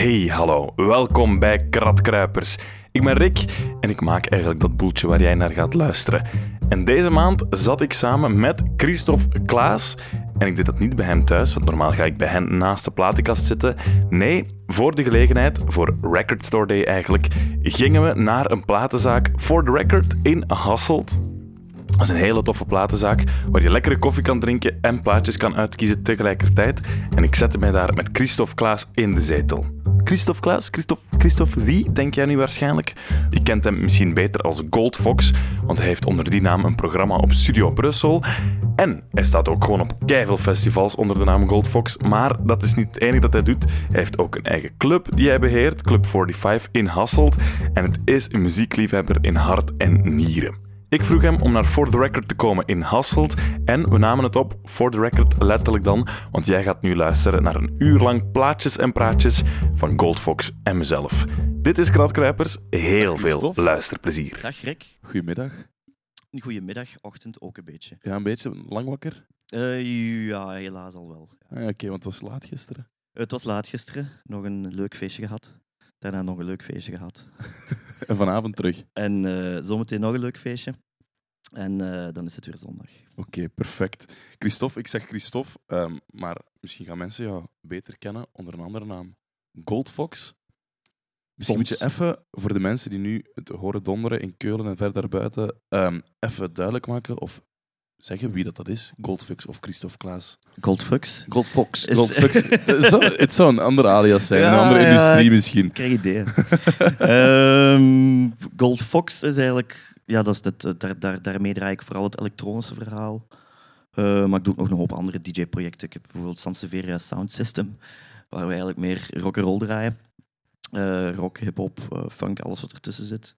Hey, hallo. Welkom bij Kratkruipers. Ik ben Rick en ik maak eigenlijk dat boeltje waar jij naar gaat luisteren. En deze maand zat ik samen met Christophe Klaas. En ik deed dat niet bij hem thuis, want normaal ga ik bij hen naast de platenkast zitten. Nee, voor de gelegenheid, voor Record Store Day eigenlijk, gingen we naar een platenzaak For The Record in Hasselt. Dat is een hele toffe platenzaak waar je lekkere koffie kan drinken en plaatjes kan uitkiezen tegelijkertijd. En ik zette mij daar met Christophe Klaas in de zetel. Christophe Klaas? Christophe, Christophe wie, denk jij nu waarschijnlijk? Je kent hem misschien beter als Gold Fox, want hij heeft onder die naam een programma op Studio Brussel. En hij staat ook gewoon op keiveel festivals onder de naam Gold Fox. Maar dat is niet het enige dat hij doet. Hij heeft ook een eigen club die hij beheert, Club 45 in Hasselt. En het is een muziekliefhebber in hart en nieren. Ik vroeg hem om naar For The Record te komen in Hasselt en we namen het op, For The Record letterlijk dan, want jij gaat nu luisteren naar een uur lang plaatjes en praatjes van Goldfox en mezelf. Dit is Kratkruipers, heel Dag, veel luisterplezier. Dag Rick. Goedemiddag. Goedemiddag, ochtend ook een beetje. Ja, een beetje lang wakker? Eh, ja, helaas al wel. Ah, Oké, want het was laat gisteren. Het was laat gisteren, nog een leuk feestje gehad. Daarna nog een leuk feestje gehad. En vanavond terug. En eh, zometeen nog een leuk feestje. En eh, dan is het weer zondag. Oké, perfect. Christophe, ik zeg Christophe, ehm, maar misschien gaan mensen jou beter kennen onder een andere naam. Goldfox. Misschien moet je even, voor de mensen die nu het horen donderen in Keulen en verder buiten, ehm, even duidelijk maken of zeggen wie dat, dat is. Goldfox of Christophe Klaas. Goldfucks. Goldfox. Is- Goldfox. Het zou- een andere alias zijn, een andere ja, industrie misschien. Ik krijg ideeën. Ehm Gold Fox is eigenlijk... Ja, dat is het, daar, daar, daarmee draai ik vooral het elektronische verhaal. Eh, maar ik doe ook nog een hoop andere DJ-projecten. Ik heb bijvoorbeeld Sanseveria Sound System, waar we eigenlijk meer rock and roll draaien. Eh, rock, hip-hop, eh, funk, alles wat ertussen zit.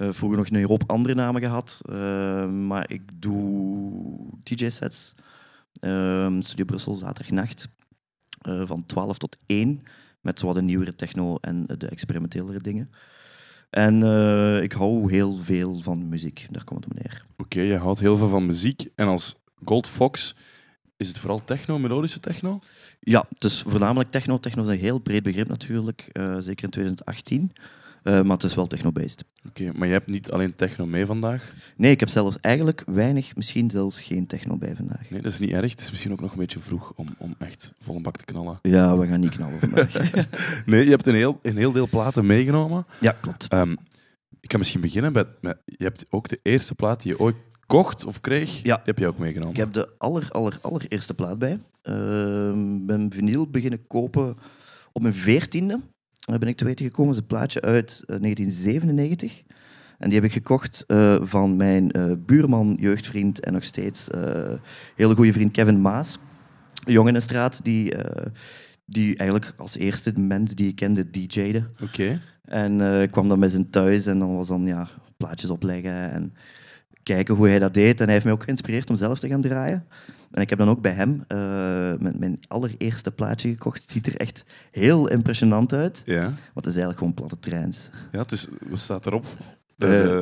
Eh, vroeger nog een hoop andere namen gehad. Eh, maar ik doe DJ-sets. Ehm, Studio Brussel, zaterdagnacht. eh, van 12 tot 1 met wat de nieuwere techno en de experimentelere dingen. En ik hou heel veel van muziek, daar komt het op neer. Oké, je houdt heel veel van muziek. En als Goldfox is het vooral techno, melodische techno? Ja, dus voornamelijk techno. Techno is een heel breed begrip natuurlijk, zeker in 2018. Eh, maar het is wel techno-based. Oké, maar je hebt niet alleen techno mee vandaag. Nee, ik heb zelfs eigenlijk weinig, misschien zelfs geen techno bij vandaag. Nee, dat is niet erg. Het is misschien ook nog een beetje vroeg om, om echt vol een bak te knallen. Ja, we gaan niet knallen vandaag. Nee, je hebt een heel, een heel deel platen meegenomen. ja, klopt. Ehm, ik kan misschien beginnen met, met... Je hebt ook de eerste plaat die je ooit kocht of kreeg. Ja. Die heb je ook meegenomen. Ik heb de aller, aller, allereerste plaat bij. Ik ben vinyl beginnen kopen op mijn veertiende. Ben ik te weten gekomen. Het is een plaatje uit eh, 1997. En die heb ik gekocht eh, van mijn eh, buurman, jeugdvriend en nog steeds eh hele goede vriend Kevin Maas. Een jongen in de straat die, eh, die eigenlijk als eerste mens die ik kende DJ'de. Oké. En eh, kwam dan met zijn thuis en dan was dan ja, plaatjes opleggen en kijken hoe hij dat deed. En hij heeft mij ook geïnspireerd om zelf te gaan draaien. En ik heb dan ook bij hem eh, mijn, mijn allereerste plaatje gekocht. Het ziet er echt heel impressionant uit, Ja. want het is eigenlijk gewoon platte treins. Ja, het is... Wat staat erop?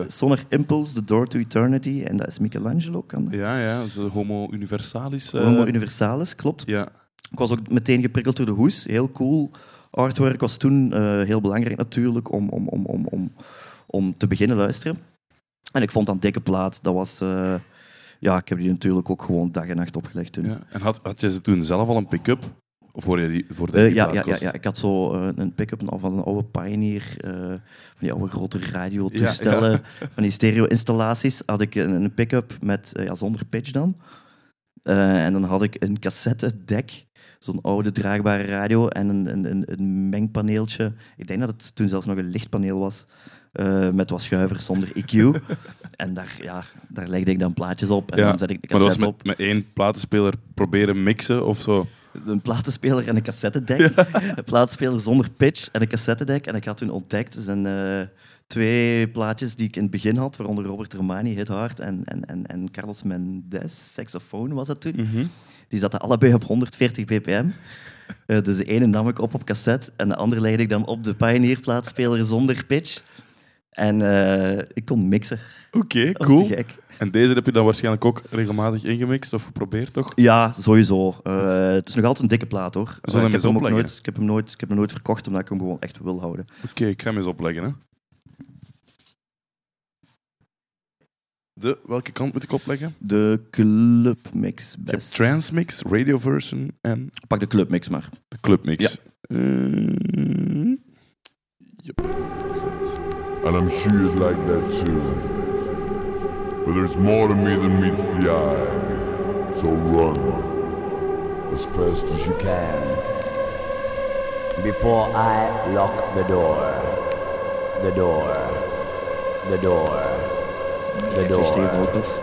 Sonar Impulse, The Door to Eternity. En dat is Michelangelo. Kan dat? ja, ja. Homo Universalis. eh, Homo Universalis, klopt. Ja. Ik was ook meteen geprikkeld door de hoes. Heel cool. Artwork was toen heel belangrijk natuurlijk om, om, om, om, om, om te beginnen luisteren. En ik vond dat een dikke plaat. Dat was... eh, ja, ik heb die natuurlijk ook gewoon dag en nacht opgelegd toen. ja. En had, had je ze toen zelf al een pick-up? Of voor je die, voor de die ja, ja, ja, ja, ik had zo eh, een pick-up van een oude Pioneer, van die oude grote radiotoestellen, van die stereo-installaties, had ik een, een pick-up met, ja, zonder pitch dan. En dan had ik een cassettedek, zo'n oude draagbare radio en een, een, een, een mengpaneeltje. Ik denk dat het toen zelfs nog een lichtpaneel was, eh, met wat schuivers zonder EQ. en daar, ja, daar legde ik dan plaatjes op en Ja, dan zet ik de Maar dat was cassette op. met, met één platenspeler proberen mixen of zo. een platenspeler en een cassettedek. Een platenspeler zonder pitch en een cassettedek. En ik had toen ontdekt, er zijn eh, twee plaatjes die ik in het begin had, waaronder Robert Romani, Hit Hard, en, en, en, en Carlos Mendes, saxofoon was dat toen. Mhm. Die zaten allebei op 140 bpm. Eh, dus de ene nam ik op op cassette en de andere legde ik dan op de Pioneer plaatspeler zonder pitch. En eh, ik kon mixen. Oké, cool. te gek. En deze heb je dan waarschijnlijk ook regelmatig ingemixt of geprobeerd, toch? Ja, sowieso. Uh, het is nog altijd een dikke plaat hoor. Zullen ik, heb hem ook nooit, ik, heb hem nooit, ik heb hem nooit verkocht omdat ik hem gewoon echt wil houden. Oké, ik ga hem eens opleggen. Hè. De, welke kant moet ik opleggen? De clubmix Je best. Transmix, Radio Version en Pak de clubmix maar. de Clubmix. Uh, yep. Goed. And I'm sure you'd like that too. But there's more to me than meets the eye. So run as fast as you can. Before I lock the door. The door. The door. The Christy door. vocals.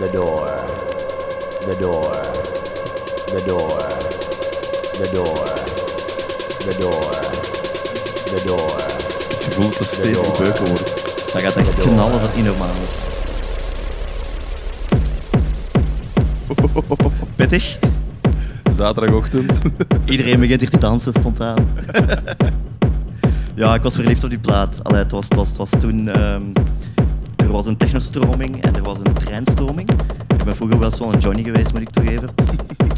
The door. The door. The door. The door. The door. The door. Het gevoel dat het stevig beuken wordt. Dat gaat echt knallen dat niet normaal is. Pittig. Zaterdagochtend. Iedereen begint hier te dansen spontaan. ja, ik was verliefd op die plaat. Allee, het, was, het, was, het was toen... ehm, er was een technostroming en er was een treinstroming. Ik ben vroeger wel eens wel een Johnny geweest, moet ik toegeven.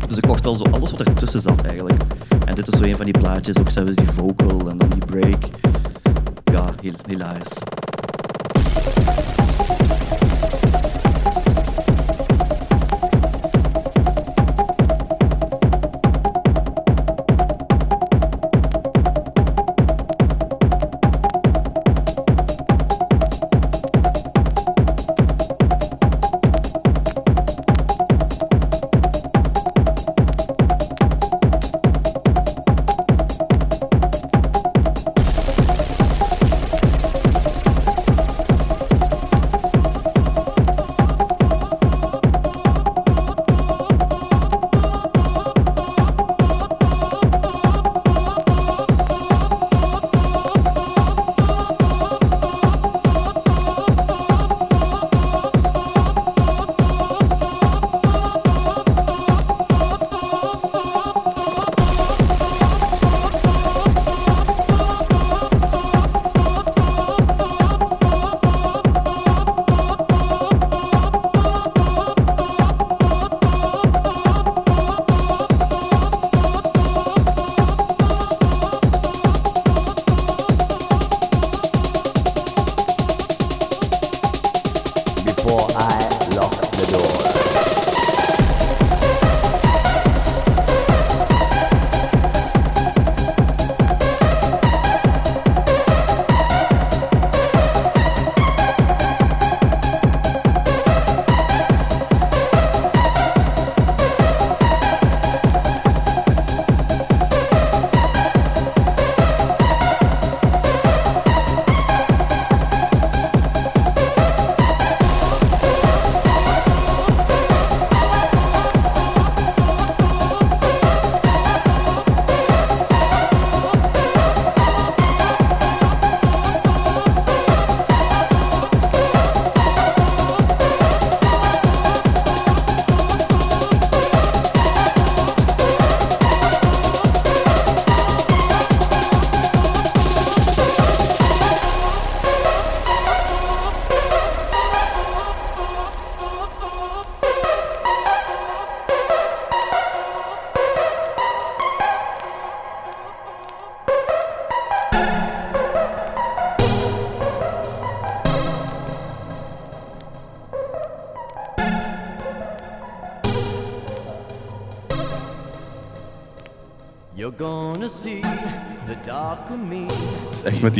Dus ik kocht wel zo alles wat ertussen zat eigenlijk. En dit is zo een van die plaatjes, ook zelfs die vocal en dan die break. Ja, heel, hilarisch.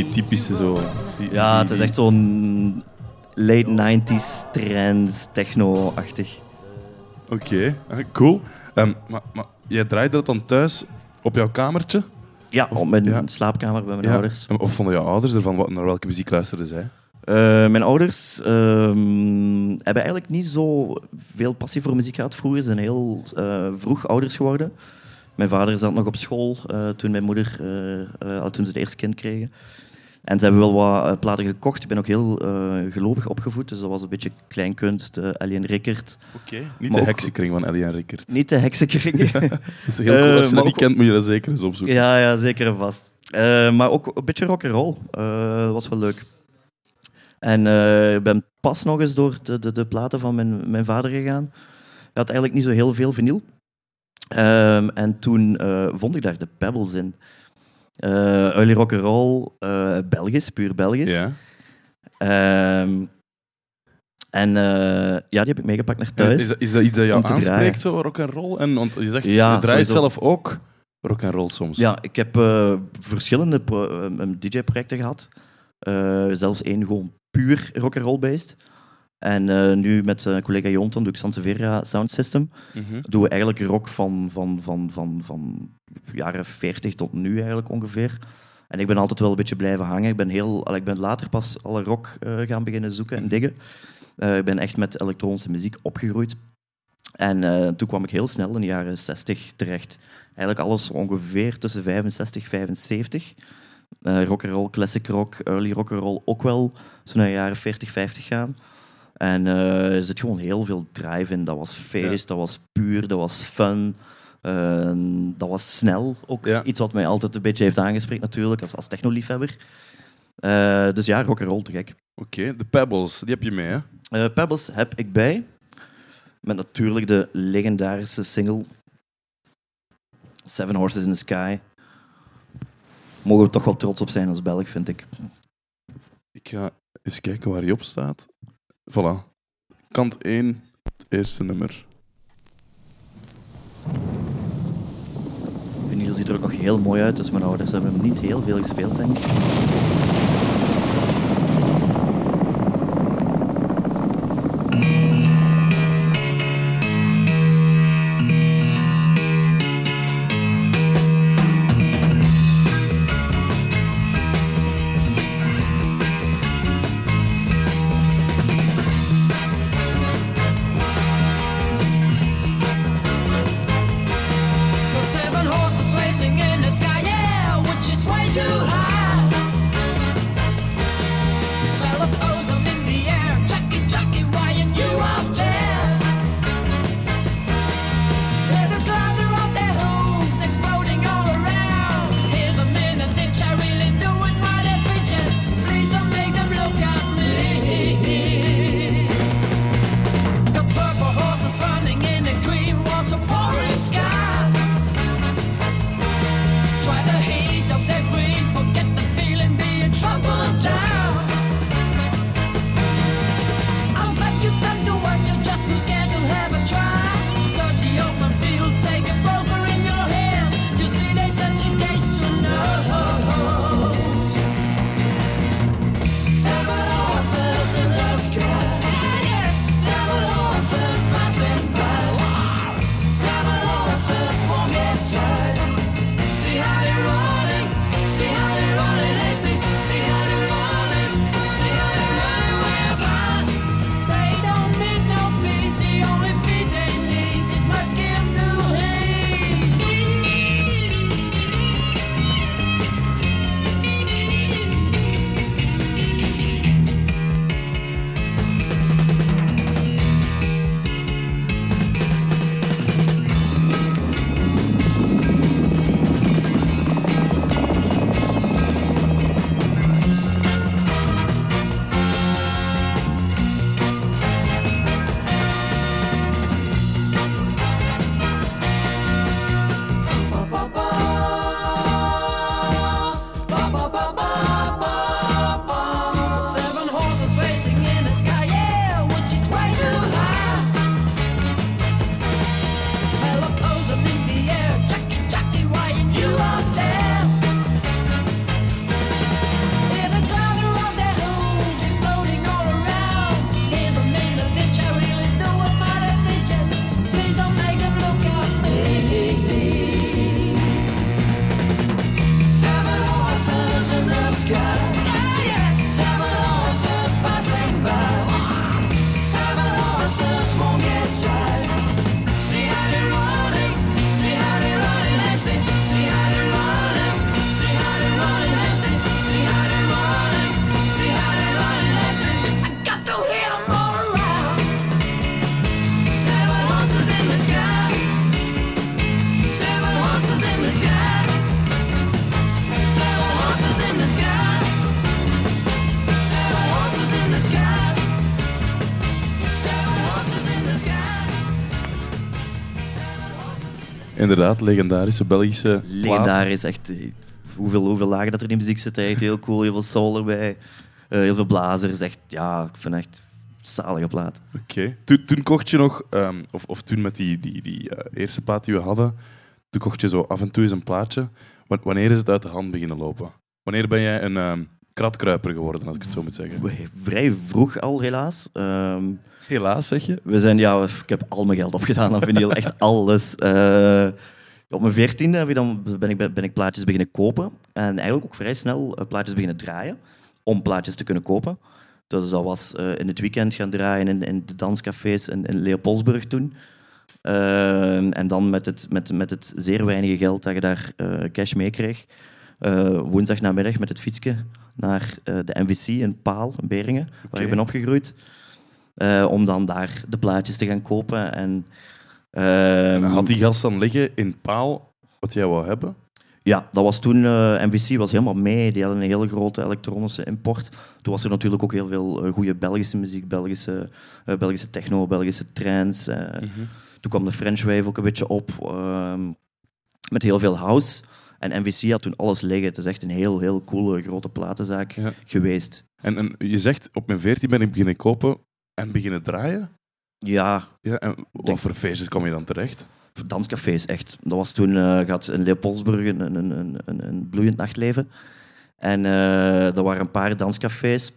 Die typische zo. die- Ja, die- het is echt zo'n late 90s trends, techno-achtig. Oké, ah, cool. Ehm, maar, maar jij draaide dat dan thuis op jouw kamertje? Ja, Of- op mijn ja. slaapkamer bij mijn Ja. ouders. Of vonden jouw ouders ervan? Wat, naar welke muziek luisterden zij? Eh, mijn ouders ehm, hebben eigenlijk niet zo veel passie voor muziek gehad vroeger. Ze zijn heel eh, vroeg ouders geworden. Mijn vader zat nog op school eh, toen mijn moeder, eh, eh, toen ze het eerste kind kregen. En ze hebben wel wat eh, platen gekocht. Ik ben ook heel eh, gelovig opgevoed, dus dat was een beetje kleinkunst, uh, Alien Rickert. Oké. Niet Maar de ook- heksenkring van Ellie en Rickert. Niet de heksenkring. Dat is heel cool. Eh, Als je dat niet ook- kent, moet je dat zeker eens opzoeken. Ja, ja, zeker en vast. Eh, maar ook een beetje rock'n'roll. Eh dat was wel leuk. En eh, ik ben pas nog eens door de, de, de platen van mijn, mijn vader gegaan. Hij had eigenlijk niet zo heel veel vinyl. Ehm, en toen eh, vond ik daar de Pebbles in. Eh early rock'n'roll, eh Belgisch, puur Belgisch. Ja. Ehm, en eh, ja, die heb ik meegepakt naar thuis. Is, dat, is dat iets dat jou aanspreekt, zo rock and roll? En want je zegt, Ja, je draait sowieso. zelf ook rock and roll soms. Ja, ik heb verschillende pro- DJ-projecten gehad. Eh, zelfs één gewoon puur rock'n'roll based. En eh, nu met eh, collega Jonton doe ik Sansevieria Sound System. Mhm. Doen we eigenlijk rock van, van, van, van, van jaren 40 tot nu eigenlijk ongeveer. En ik ben altijd wel een beetje blijven hangen. Ik ben, heel, ik ben later pas alle rock eh, gaan beginnen zoeken en diggen. Eh, ik ben echt met elektronische muziek opgegroeid. En toen kwam ik heel snel in de jaren 60 terecht. Eigenlijk alles ongeveer tussen 65 en 75. Eh rock and roll, classic rock, early rock and roll ook wel zo naar de jaren 40, 50 gaan. En eh, er zit gewoon heel veel drive in. Dat was feest, dat was puur, dat was fun. Dat was snel. Ook Ja. iets wat mij altijd een beetje heeft aangesproken natuurlijk, als, als technoliefhebber. Eh, dus ja, rock and roll te gek. Oké, de Pebbles, die heb je mee, hè? Eh, Pebbles heb ik bij. Met natuurlijk de legendarische single Seven Horses in the Sky. Mogen we toch wel trots op zijn als Belg, vind ik. Ik ga eens kijken waar hij op staat. Voilà. Kant 1, het eerste nummer. Vinyl ziet er ook nog heel mooi uit, dus mijn ouders hebben hem niet heel veel gespeeld, denk ik. Inderdaad, legendarische Belgische. Legendarisch, echt. eh, Hoeveel, hoeveel lagen dat er in de muziek zitten, echt heel cool. Heel veel soul erbij. eh, heel veel blazers. Echt, ja, ik vind echt zalige plaat. Oké. Toen, toen kocht je nog, ehm, of, of toen met die, die, die eh, eerste plaat die we hadden, toen kocht je zo af en toe eens een plaatje. Wa- Wanneer is het uit de hand beginnen lopen? Wanneer ben jij een ehm, kratkruiper geworden, als ik het zo moet zeggen? Vrij vroeg al, helaas. Ehm, Helaas, zeg je? We zijn, ja, ik heb al mijn geld opgedaan aan vinyl, echt alles. Eh, op mijn veertiende ben, ik, ben ik plaatjes beginnen kopen. En eigenlijk ook vrij snel eh, plaatjes beginnen draaien, om plaatjes te kunnen kopen. Dus dat was eh, in het weekend gaan draaien in, in de danscafés in, in Leopoldsburg toen. Eh, en dan met het, met, met het zeer weinige geld dat je daar cash mee kreeg, eh, woensdag namiddag met het fietsje naar eh, de MVC in Paal, in Beringen, waar ik ben opgegroeid. Eh, om dan daar de plaatjes te gaan kopen. En, ehm, En had die gast dan liggen in paal wat jij wou hebben? Ja, dat was toen, eh MVC was helemaal mee. Die hadden een hele grote elektronische import. Toen was er natuurlijk ook heel veel goede Belgische muziek, Belgische, Belgische techno, Belgische trance. eh. Toen kwam de French Wave ook een beetje op, ehm, met heel veel house. En MVC had toen alles liggen. Het is echt een heel, heel coole grote platenzaak Ja. geweest. En, en je zegt, op mijn veertien ben ik beginnen kopen en beginnen draaien. Ja, Ja, en wat Denk- voor feestjes kwam je dan terecht? danscafés, echt. Dat was toen, eh gaat in Leopoldsburg een, een, een, een, een bloeiend nachtleven. En eh er waren een paar danscafés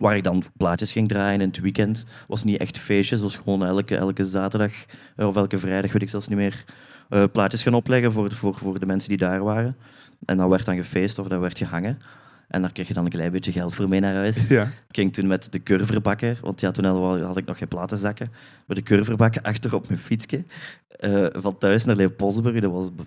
waar ik dan plaatjes ging draaien in het weekend. was niet echt feestjes, was gewoon elke, elke zaterdag eh, of elke vrijdag, weet ik zelfs niet meer, eh, plaatjes gaan opleggen voor, voor, voor de mensen die daar waren. En dan werd dan gefeest of daar werd gehangen. En daar kreeg je dan een klein beetje geld voor mee naar huis. Ja. Ik ging toen met de curverbakken, want ja, toen had ik nog geen platenzakken, met de curverbakken achter op mijn fietsje. eh, van thuis naar Leopoldsburg, dat was een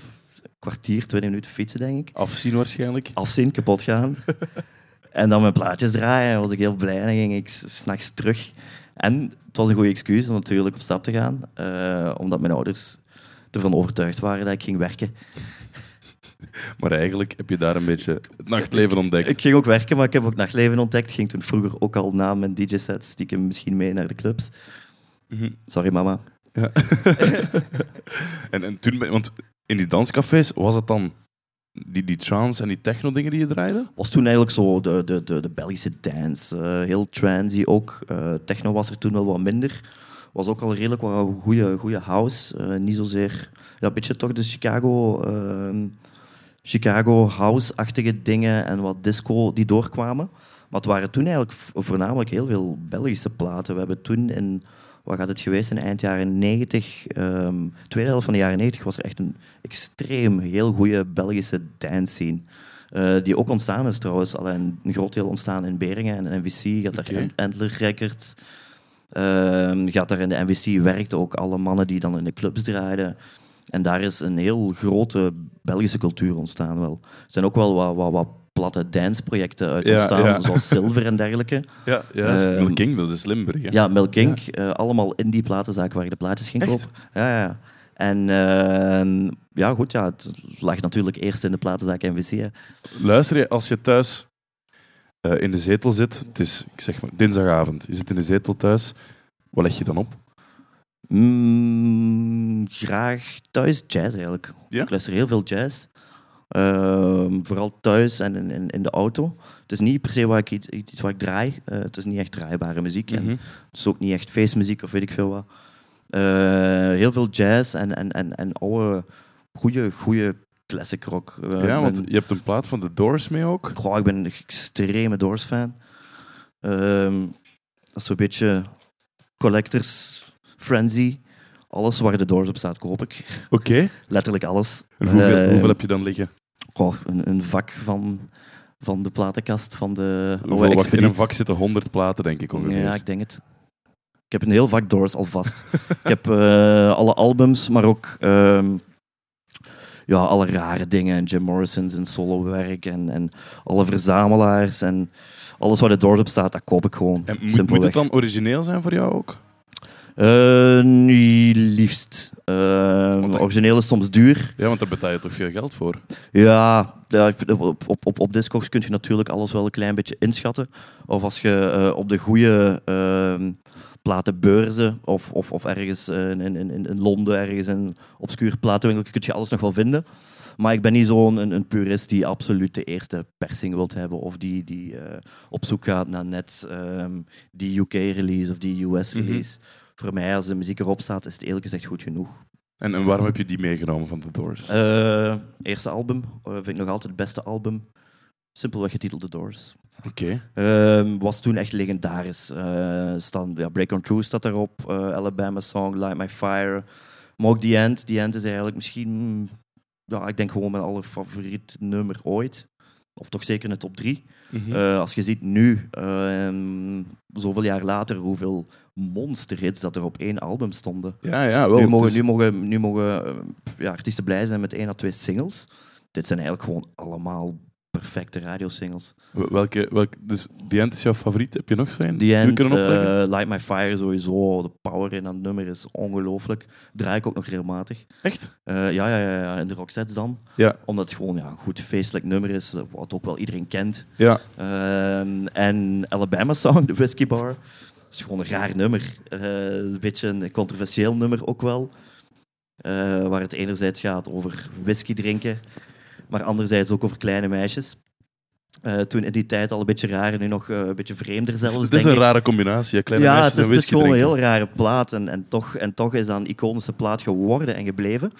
kwartier, twintig minuten fietsen, denk ik. Afzien waarschijnlijk. Afzien, kapot gaan. en dan mijn plaatjes draaien, was ik heel blij. En dan ging ik s- s'nachts terug. En het was een goede excuus om natuurlijk op stap te gaan, eh, omdat mijn ouders ervan overtuigd waren dat ik ging werken. Maar eigenlijk heb je daar een beetje het nachtleven ontdekt. Ik ging ook werken, maar ik heb ook nachtleven ontdekt. Ik ging toen vroeger ook al na mijn DJ-sets stiekem misschien mee naar de clubs. Mhm. Sorry, mama. Ja. en, en toen, want in die danscafés was het dan die, die trance en die techno dingen die je draaide? was toen eigenlijk zo de, de, de, de Belgische dance. eh, heel transy ook. Eh, techno was er toen wel wat minder. Was ook al redelijk wat goede, goede house. Eh, niet zozeer... Ja, een beetje toch de Chicago... ehm, Chicago house-achtige dingen en wat disco die doorkwamen. Maar het waren toen eigenlijk voornamelijk heel veel Belgische platen. We hebben toen in... Wat gaat het geweest zijn? Eind jaren 90, ehm tweede helft van de jaren 90 was er echt een extreem heel goede Belgische dance scene. Eh, die ook ontstaan is trouwens. Alleen een groot deel ontstaan in Beringen en NVC. Gaat daar Oké. Ant- Antler Records. Ehm, gaat daar in de NVC werkten ook alle mannen die dan in de clubs draaiden. En daar is een heel grote Belgische cultuur ontstaan wel. Er zijn ook wel wat, wat, wat platte danceprojecten uit ontstaan, ja. zoals Silver en dergelijke. Ja, ja Ehm, Mel King, dat is Limburg. Hè? Ja, Milk Inc. eh, allemaal in die platenzaak waar ik de plaatjes ging kopen. Ja, ja. En eh, ja, goed, ja, het lag natuurlijk eerst in de platenzaak NVC. hè. Luister je als je thuis eh, in de zetel zit, het is ik zeg maar, dinsdagavond, je zit in de zetel thuis, wat leg je dan op? Mm, graag thuis jazz eigenlijk. Ja? Ik luister heel veel jazz. Ehm, vooral thuis en in, in, in de auto. Het is niet per se waar ik iets, iets waar ik draai. Eh, het is niet echt draaibare muziek. En Mhm. het is ook niet echt feestmuziek of weet ik veel wat. Eh, heel veel jazz en, en, en, en oude, goede, goede classic rock. Eh, ja, want ben- je hebt een plaat van The Doors mee ook. Goh, ik ben een extreme Doors-fan. Ehm, dat is zo'n beetje collectors frenzy. Alles waar de Doors op staat, koop ik. Oké. Letterlijk alles. En hoeveel, Eh, hoeveel heb je dan liggen? goh, een, een vak van, van de platenkast van de oude in een vak zitten 100 platen, denk ik ongeveer. Ja, ik denk het. Ik heb een heel vak Doors alvast. ik heb eh, alle albums, maar ook ehm, ja, alle rare dingen. Jim Morrison's en solowerk en, en alle verzamelaars en alles waar de Doors op staat, dat koop ik gewoon. En moet, het dan origineel zijn voor jou ook? Eh, niet liefst. Uh, dat- origineel is soms duur. Ja, want daar betaal je toch veel geld voor. Ja, op, op, op Discogs kun je natuurlijk alles wel een klein beetje inschatten. Of als je eh, op de goede ehm, platenbeurzen of, of, of ergens eh, in, in, in, in Londen, ergens in een obscuur platenwinkel, kun je alles nog wel vinden. Maar ik ben niet zo'n een, een purist die absoluut de eerste persing wilt hebben of die, die eh, op zoek gaat naar net ehm, die UK-release of die US-release. Voor mij, als de muziek erop staat, is het eerlijk gezegd goed genoeg. En, en waarom heb je die meegenomen van The Doors? Eh, eerste album, vind ik nog altijd het beste album. Simpelweg getiteld The Doors. Oké. Ehm, was toen echt legendarisch. Staan, ja, Break On Through staat daarop, eh, Alabama Song, Light My Fire. Maar ook The End. The End is eigenlijk misschien, mm, ja, ik denk gewoon mijn allerfavoriet nummer ooit. Of toch zeker in de top drie. Mhm. Eh, als je ziet nu, ehm, zoveel jaar later, hoeveel monsterhits dat er op één album stonden. ja, ja, wel. nu mogen, nu mogen, nu mogen ja, artiesten blij zijn met één à twee singles. Dit zijn eigenlijk gewoon allemaal perfecte radiosingles. Welke, welke, dus The End is jouw favoriet? Heb je nog? The die End, eh, Light My Fire sowieso, de power in dat nummer is ongelooflijk. Draai ik ook nog regelmatig. Echt? Eh, ja, ja, ja, ja, in de rocksets dan. Ja. Omdat het gewoon ja, een goed feestelijk nummer is, wat ook wel iedereen kent. Ja. Ehm, en Alabama Song, de Whiskey Bar, is gewoon een raar nummer. Eh, een beetje een controversieel nummer ook wel. Waar het enerzijds gaat over whisky drinken, maar anderzijds ook over kleine meisjes. Eh, toen in die tijd al een beetje raar en nu nog eh, een beetje vreemder zelfs. Het is denk een ik. rare combinatie, hè? kleine ja, meisjes het is, en het is gewoon een heel rare plaat en, en, toch, en toch is dat een iconische plaat geworden en gebleven.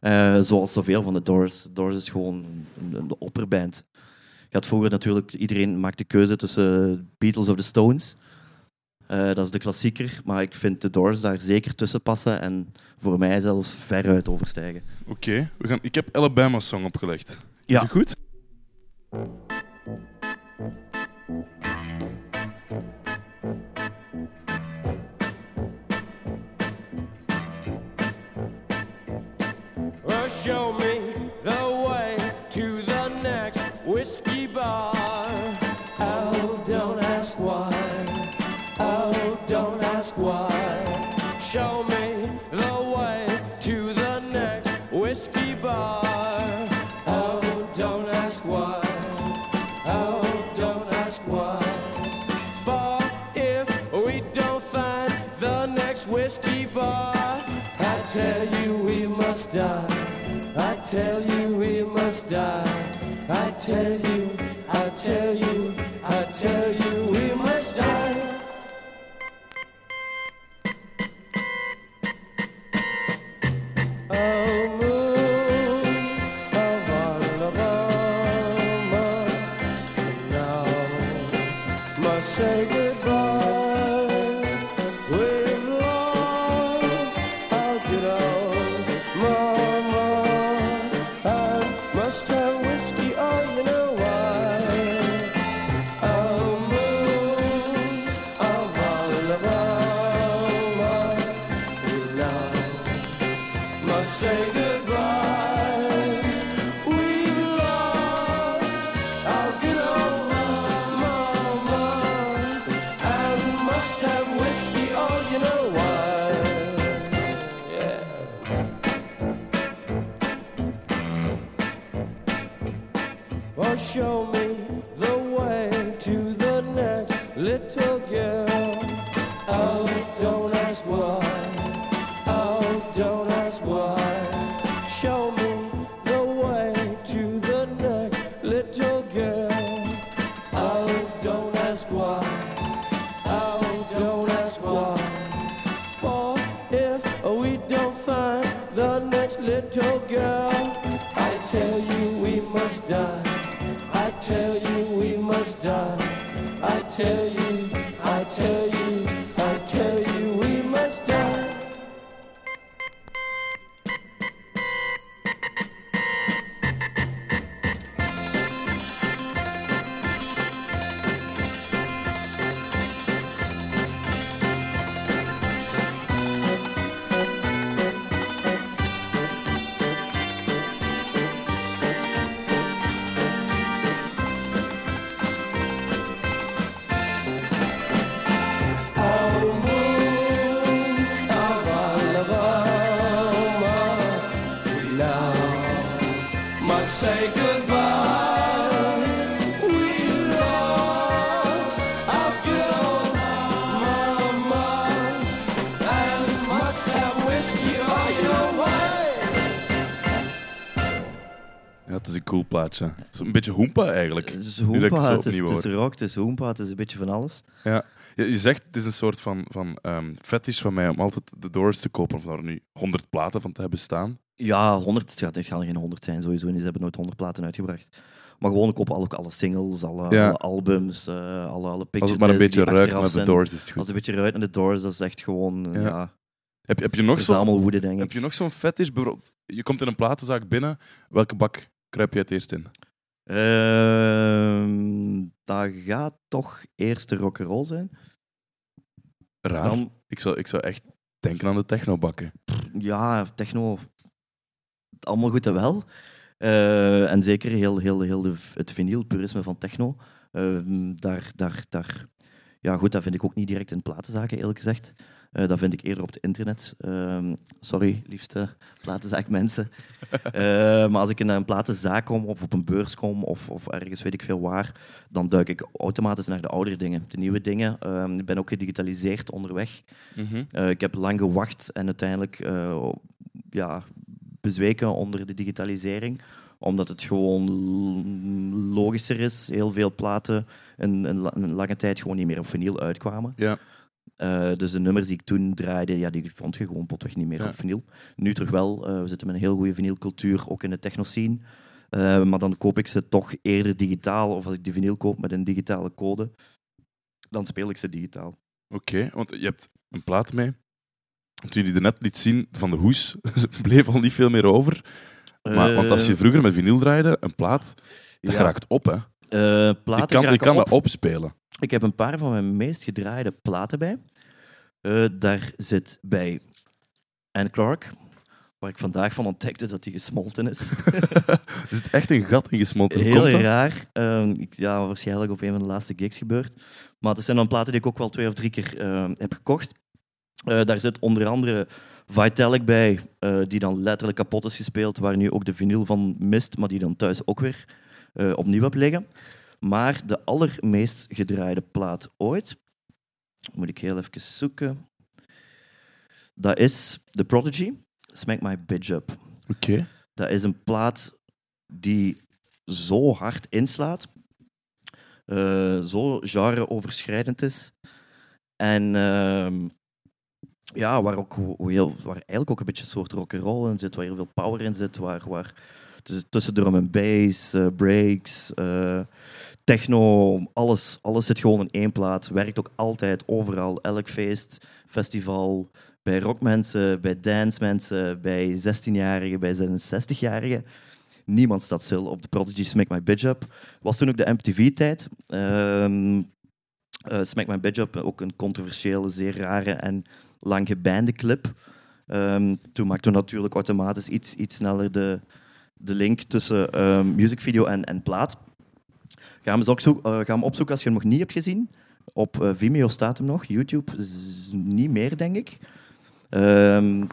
Eh, zoals zoveel van de Doors. Doors is gewoon een, een opperband. Je had vroeger natuurlijk, iedereen maakt de keuze tussen Beatles of the Stones. Eh, dat is de klassieker, maar ik vind de Doors daar zeker tussen passen en voor mij zelfs veruit overstijgen. Oké, we gaan. ik heb Alabama Song opgelegd. Is Ja. het goed? Well, show me I tell you, Het is een beetje hoempa eigenlijk. Het is hoempa, zo het is, het is rock, het is hoempa, het is een beetje van alles. Ja. Je, je zegt, het is een soort van, van ehm, fetish van mij om altijd de Doors te kopen, of daar nu 100 platen van te hebben staan. Ja, 100, het gaat, het gaan er geen 100 zijn sowieso niet. Ze hebben nooit 100 platen uitgebracht. Maar gewoon, ik koop alle, alle singles, alle, Ja. alle albums, eh, alle, alle picture Als het maar een beetje ruikt naar de. Doors, is het Als goed. het een beetje ruikt naar de Doors, dat is echt gewoon, Ja. ja, Heb, heb je nog woede, denk heb je nog zo'n fetish? Bijvoorbeeld, je komt in een platenzaak binnen, welke bak kruip je het eerst in? Ehm dat gaat toch eerst de rock'n'roll zijn. Raar. Dan, Ik, zou, ik zou echt denken aan de technobakken. ja, techno, allemaal goed en wel. Eh, en zeker heel, heel, heel de, het vinylpurisme van techno. Ehm, daar, daar, daar, ja, goed, dat vind ik ook niet direct in platenzaken, eerlijk gezegd. Eh, dat vind ik eerder op het internet. Ehm, sorry, liefste platenzaakmensen. Eh, maar als ik in een platenzaak kom of op een beurs kom of, of ergens weet ik veel waar, dan duik ik automatisch naar de oudere dingen. De nieuwe dingen. Ehm, ik ben ook gedigitaliseerd onderweg. Eh, ik heb lang gewacht en uiteindelijk ja, bezweken onder de digitalisering omdat het gewoon logischer is. Heel veel platen een, een, la- een lange tijd gewoon niet meer op vinyl uitkwamen. Ja. Eh, dus de nummers die ik toen draaide, ja, die vond je gewoon potweg niet meer Ja. op vinyl. Nu terug wel. Eh, we zitten met een heel goede vinylcultuur, ook in de techno-scene. Eh, maar dan koop ik ze toch eerder digitaal. Of als ik die vinyl koop met een digitale code, dan speel ik ze digitaal. Oké, want je hebt een plaat mee. Toen je die net liet zien van de hoes, bleef al niet veel meer over. Maar, want als je vroeger met vinyl draaide, een plaat, dat ja, raakt op. Hè. Eh, Je platen kan, raken kan op. dat opspelen. Ik heb een paar van mijn meest gedraaide platen bij. Eh, daar zit bij Anne Clark, waar ik vandaag van ontdekte dat die gesmolten is. Er zit echt een gat in gesmolten. Heel raar. Ehm, ik- ja, waarschijnlijk op een van de laatste gigs gebeurd. Maar het zijn dan platen die ik ook wel twee of drie keer ehm, heb gekocht. Eh, daar zit onder andere Vitalik bij, eh, die dan letterlijk kapot is gespeeld, waar nu ook de vinyl van mist, maar die dan thuis ook weer eh, opnieuw heb liggen. Maar de allermeest gedraaide plaat ooit, moet ik heel even zoeken, dat is The Prodigy, Smack My Bitch Up. Oké. Dat is een plaat die zo hard inslaat, eh, zo genre-overschrijdend is. En ehm, ja, waar, ook heel, waar eigenlijk ook een beetje een soort rock'n'roll in zit, waar heel veel power in zit, waar, waar tussen, tussen drum en bass, eh, breaks, eh, techno, alles, alles zit gewoon in één plaat. Werkt ook altijd, overal, elk feest, festival, bij rockmensen, bij dancemensen, bij 16-jarigen, bij 66-jarigen. Niemand staat stil op de Prodigy Smack My Bitch Up. Was toen ook de MTV-tijd. Ehm eh, Smack My Bitch Up, ook een controversiële, zeer rare en lang gebande clip. Ehm, toen maakten we natuurlijk automatisch iets, iets sneller de, de link tussen ehm musicvideo en, en plaat. Ga hem, zoek- eh, ga hem opzoeken als je hem nog niet hebt gezien. Op eh, Vimeo staat hem nog, YouTube is niet meer, denk ik. Ehm,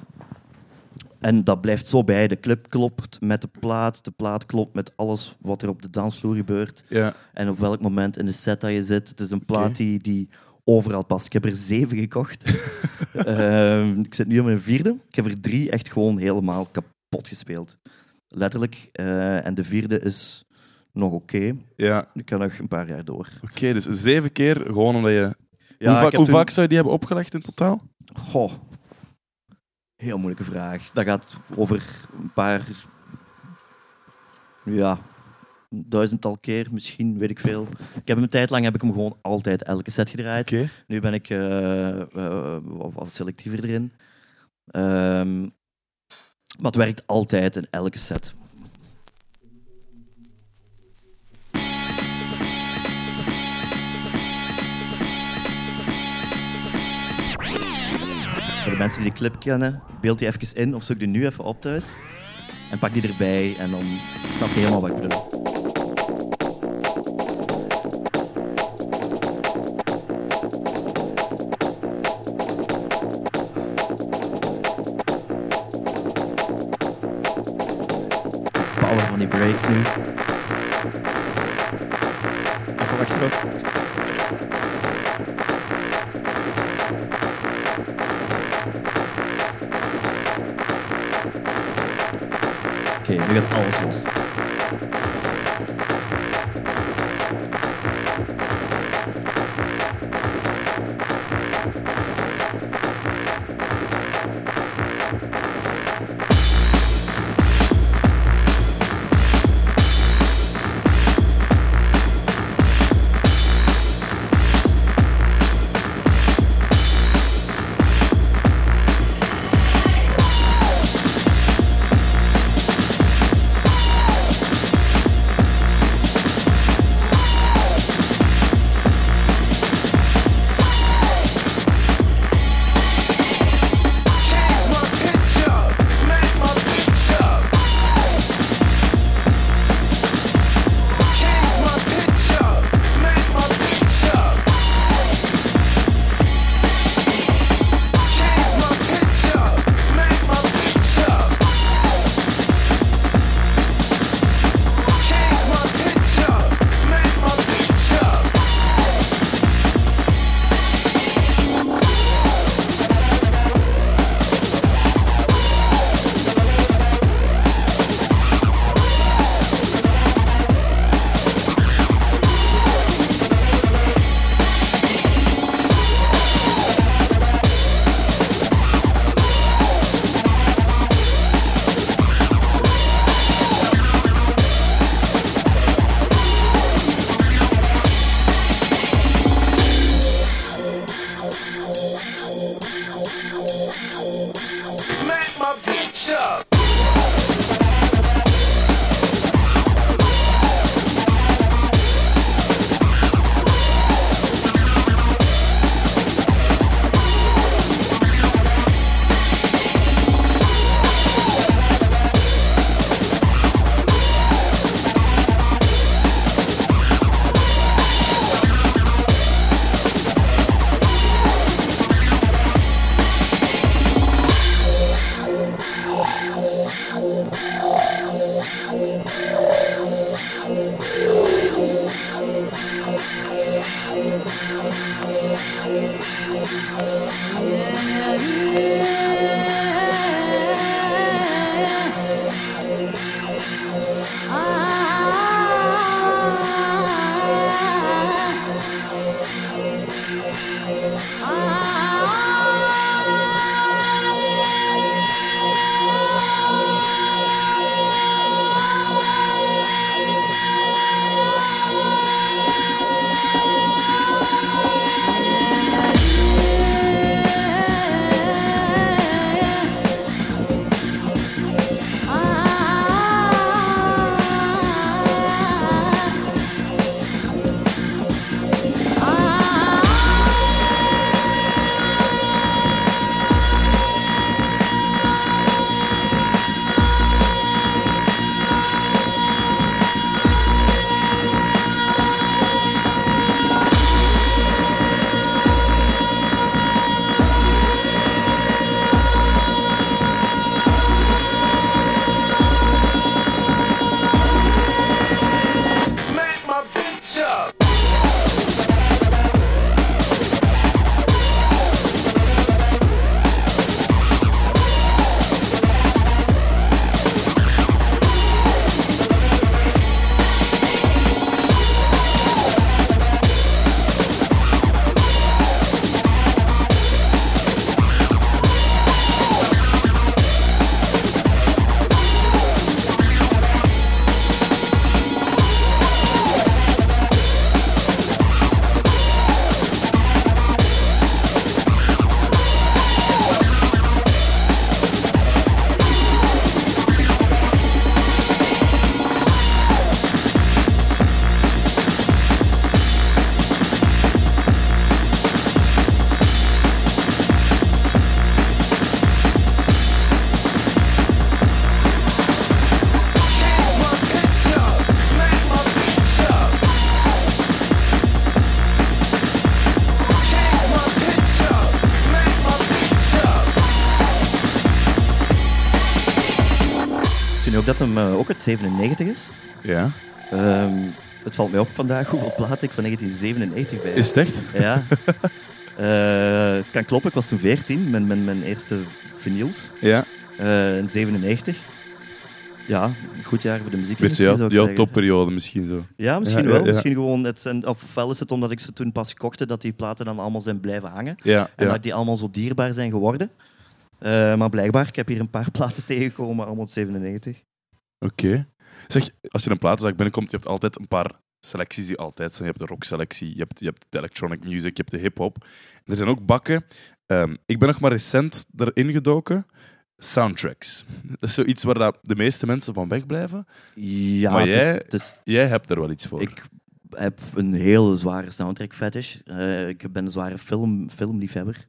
en dat blijft zo bij. De clip klopt met de plaat, de plaat klopt met alles wat er op de dansvloer gebeurt. Ja. En op welk moment in de set dat je zit. Het is een plaat die, die overal past. Ik heb er zeven gekocht. Ehm, ik zit nu op mijn vierde. Ik heb er drie echt gewoon helemaal kapot gespeeld. Letterlijk. Eh, en de vierde is nog oké. ja. Ik kan nog een paar jaar door. Oké, dus zeven keer gewoon omdat je... Ja, hoe hoe toen- vaak zou je die hebben opgelegd in totaal? Goh. Heel moeilijke vraag. Dat gaat over een paar... Ja, duizendtal keer misschien, weet ik veel. Ik heb hem een tijd lang heb ik hem gewoon altijd elke set gedraaid. Oké. Nu ben ik eh, wat, wat selectiever erin. Ehm, maar het werkt altijd in elke set. Voor de mensen die de clip kennen, beeld die even in of zoek die nu even op thuis. En pak die erbij en dan snap je helemaal wat ik bedoel. Het 97 is? Ja. Ehm, het valt mij op vandaag hoeveel plaat ik van 1997 bij heb. Is het echt? Ja. Eh, kan kloppen, ik was toen 14 met mijn, mijn eerste vinyls Ja. eh, in 97. ja, een goed jaar voor de jouw, zou ik jouw topperiode misschien zo. Ja, misschien Ja, wel. ja. Misschien gewoon, het zijn, of ofwel is het omdat ik ze toen pas kochte, dat die platen dan allemaal zijn blijven hangen. Ja, En dat die allemaal zo dierbaar zijn geworden. Eh, maar blijkbaar, ik heb hier een paar platen tegengekomen, allemaal 97. Oké. Zeg, als je een platenzaak binnenkomt, je hebt altijd een paar selecties die altijd zijn. Je hebt de rockselectie, je hebt, je hebt de electronic music, je hebt de hip-hop. Er zijn ook bakken. Ehm, ik ben nog maar recent erin gedoken. Soundtracks. Dat is zoiets waar dat de meeste mensen van wegblijven. Ja, Maar het is- jij- het is- Jij hebt er wel iets voor. ik heb een hele zware soundtrack fetish. Eh, ik ben een zware film, filmliefhebber.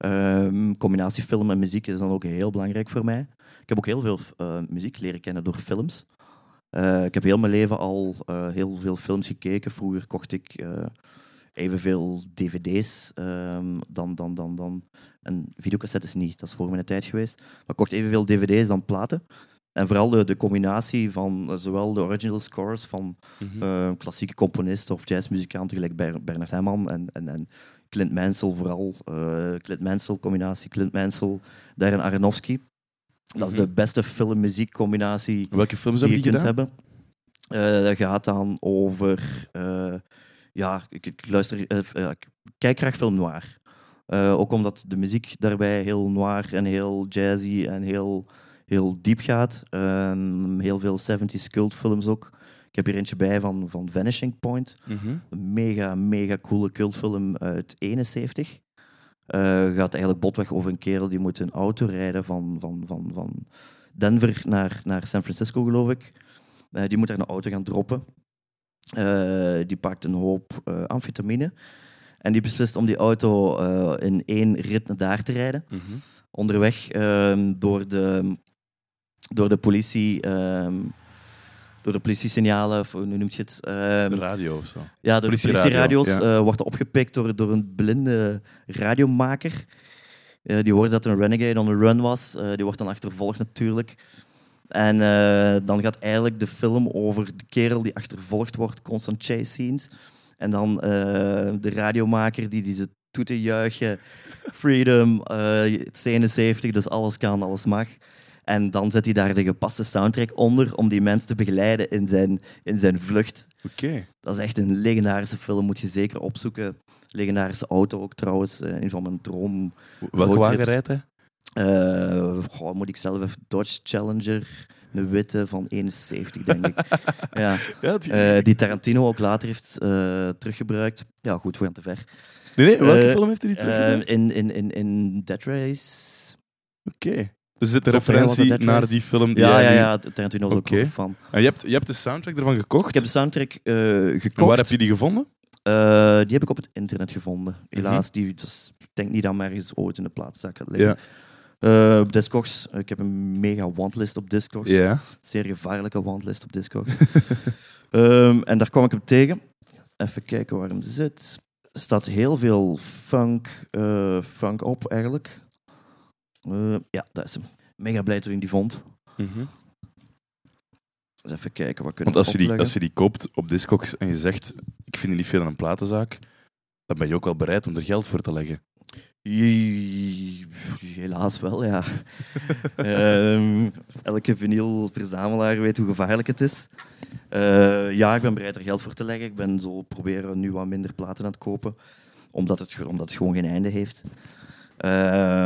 Ehm combinatie film en muziek is dan ook heel belangrijk voor mij. Ik heb ook heel veel eh, muziek leren kennen door films. Eh, ik heb heel mijn leven al eh, heel veel films gekeken. Vroeger kocht ik evenveel dvd's ehm, dan, dan, dan, dan... En videocassettes niet, dat is voor mijn tijd geweest. Maar ik kocht evenveel dvd's dan platen. En vooral de, de combinatie van zowel de original scores van Mhm. klassieke componisten of jazzmuzikanten gelijk Ber- Bernard Herrmann en, en, en Clint Mansell vooral. eh, Clint Mansell, combinatie Clint Mansell, Darren Aronofsky. Dat is Mhm. de beste film-muziek-combinatie Welke films die je kunt gedaan? hebben. Eh, dat gaat dan over... eh, ja, ik, ik luister... ik kijk graag film noir. Ook omdat de muziek daarbij heel noir en heel jazzy en heel, heel diep gaat. Ehm, heel veel 70s cultfilms ook. Ik heb hier eentje bij van, van Vanishing Point. Mhm. Een mega, mega coole cultfilm uit 71. Eh, gaat eigenlijk botweg over een kerel die moet een auto rijden van, van, van, van Denver naar, naar San Francisco, geloof ik. Eh, die moet daar een auto gaan droppen. Eh, die pakt een hoop amfetamine. En die beslist om die auto in één rit naar daar te rijden. Mhm. Onderweg ehm, door, de, door de politie... door de politiesignalen, of hoe noem je het? De radio of zo. ja, door de Politieradio, politieradio's ja. eh, wordt opgepikt door, door een blinde radiomaker. Eh, die hoorde dat een renegade on the run was. Eh, die wordt dan achtervolgd natuurlijk. En dan gaat eigenlijk de film over de kerel die achtervolgd wordt, constant chase scenes. En dan de radiomaker die die ze toeten juichen. Freedom, eh 71, dus alles kan, alles mag. En dan zet hij daar de gepaste soundtrack onder om die mensen te begeleiden in zijn, in zijn vlucht. Oké. Dat is echt een legendarische film, moet je zeker opzoeken. Legendarische auto ook trouwens, eh, een van mijn droom. Welke wagen rijdt hij? eh goh, moet ik zelf even. Dodge Challenger, een witte van 71, denk ik. ja, Ja, die... die Tarantino ook later heeft eh, teruggebruikt. Ja, goed, we gaan te ver. nee, nee, welke film heeft hij die teruggebracht? in, in, in, in Dead Race. Oké. Dus zit een referentie naar die film die Ja, ja, ja, Tarantino was ook een grote fan. En je hebt, je hebt de soundtrack ervan gekocht. Ik heb de soundtrack eh, gekocht. En waar heb je die gevonden? Eh, die heb ik op het internet gevonden. Mhm. Helaas, die, dus, ik denk niet dat hem ergens ooit in de plaatszaak gaat liggen. Op Discogs. Ik heb een mega wantlist op Discogs. Ja. Zeer gevaarlijke wantlist op Discogs. Ehm, en daar kwam ik hem tegen. Even kijken waar hem zit. Er staat heel veel funk, eh, funk op, eigenlijk. Eh, ja, dat is hem. Mega blij toen ik die vond. Mhm. Dus even kijken, wat kunnen Want als je, die, als je die koopt op Discogs en je zegt, ik vind die niet veel aan een platenzaak, dan ben je ook wel bereid om er geld voor te leggen. Helaas wel, ja. Ehm, elke vinylverzamelaar weet hoe gevaarlijk het is. Eh, ja, ik ben bereid er geld voor te leggen. Ik ben zo proberen nu wat minder platen aan het kopen, omdat het, omdat het gewoon geen einde heeft. Eh,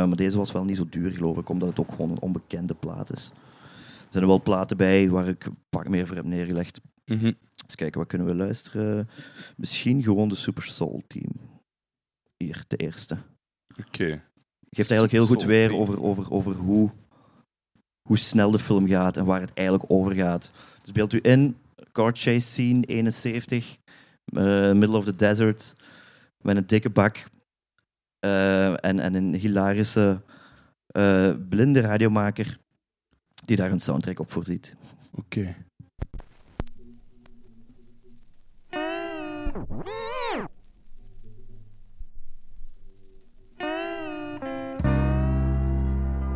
maar deze was wel niet zo duur, geloof ik, omdat het ook gewoon een onbekende plaat is. Er zijn er wel platen bij waar ik een pak meer voor heb neergelegd. Mhm. Eens kijken, wat kunnen we luisteren? Misschien gewoon de Super Soul Team. Hier, de eerste Oké. geeft eigenlijk heel goed weer over, over, over hoe, hoe snel de film gaat en waar het eigenlijk over gaat. Dus beeld u in, car chase scene, 71, eh, middle of the desert, met een dikke bak en, en een hilarische eh, blinde radiomaker die daar een soundtrack op voorziet. Oké.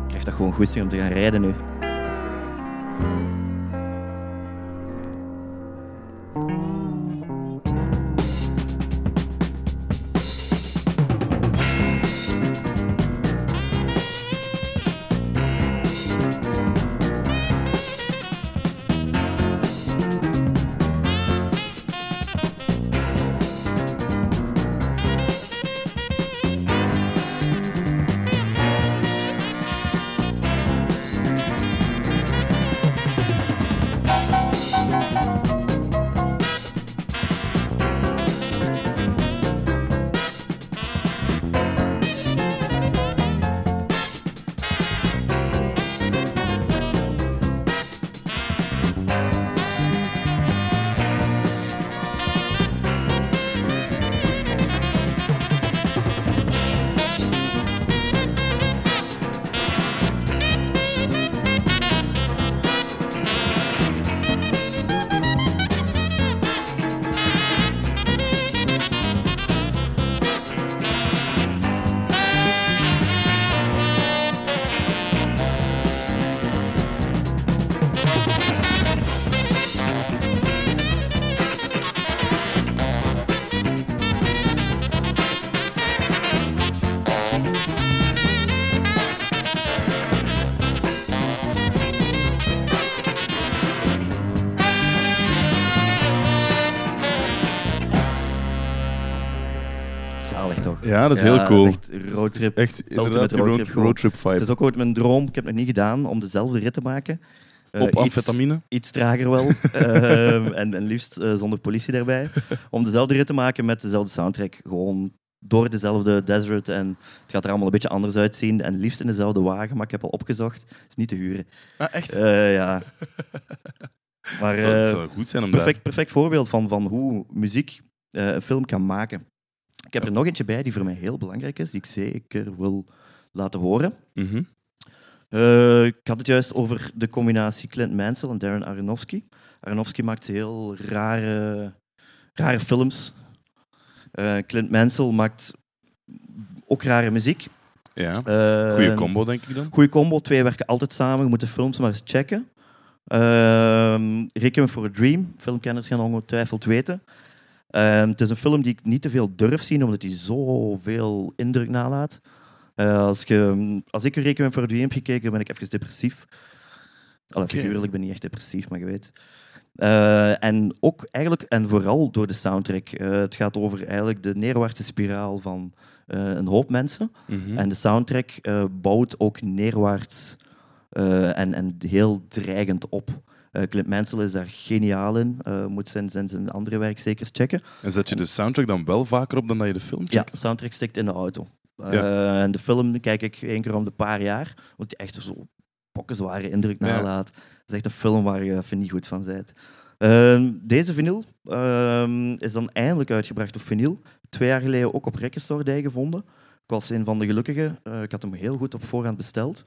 Ik krijg dat gewoon goesting om te gaan rijden nu. Ja, dat is Ja, heel cool. dat is echt roadtrip. Het is Echt inderdaad die roadtrip roadtrip vibe. Het is ook ooit mijn droom, ik heb het nog niet gedaan, om dezelfde rit te maken. Eh, Op iets- amfetamine? Iets trager wel. Ehm, en, en liefst eh, zonder politie daarbij. Om dezelfde rit te maken met dezelfde soundtrack. Gewoon door dezelfde desert. En het gaat er allemaal een beetje anders uitzien. En liefst in dezelfde wagen, maar ik heb al opgezocht. Het is niet te huren. Ah, echt? Eh, ja. Maar zou, het zou goed zijn om perfect, perfect voorbeeld van, van hoe muziek eh, een film kan maken. Ik heb er nog eentje bij die voor mij heel belangrijk is, die ik zeker wil laten horen. Mhm. Eh, ik had het juist over de combinatie Clint Mansell en Darren Aronofsky. Aronofsky maakt heel rare, rare films. Eh, Clint Mansell maakt ook rare muziek. Ja. Eh, Goeie combo, denk ik dan. Goeie combo, twee werken altijd samen. Je moet de films maar eens checken. Ehm Requiem for a Dream, filmkenners gaan ongetwijfeld weten. Ehm, het is een film die ik niet te veel durf zien, omdat hij zoveel indruk nalaat. Eh, als, je, als ik Requiem a Dream heb gekeken, ben ik even depressief. Allee, Oké. figuurlijk ben ik niet echt depressief, maar je weet. Eh, en ook eigenlijk, en vooral door de soundtrack. Eh, het gaat over eigenlijk de neerwaartse spiraal van een hoop mensen. Mhm. En de soundtrack bouwt ook neerwaarts en, en heel dreigend op. Eh Clint Mansell is daar geniaal in. Eh, moet zijn, zijn, zijn andere werk zeker checken. En zet je de soundtrack dan wel vaker op dan dat je de film Ja, checkt? de soundtrack stikt in de auto. Eh, Ja. En de film kijk ik één keer om de paar jaar, want die echt zo pokkenzware indruk Ja. nalaat. Dat is echt een film waar je even niet goed van bent. Ehm, deze vinyl ehm, is dan eindelijk uitgebracht op vinyl. Twee jaar geleden ook op Day gevonden. Ik was een van de gelukkigen. Ik had hem heel goed op voorhand besteld.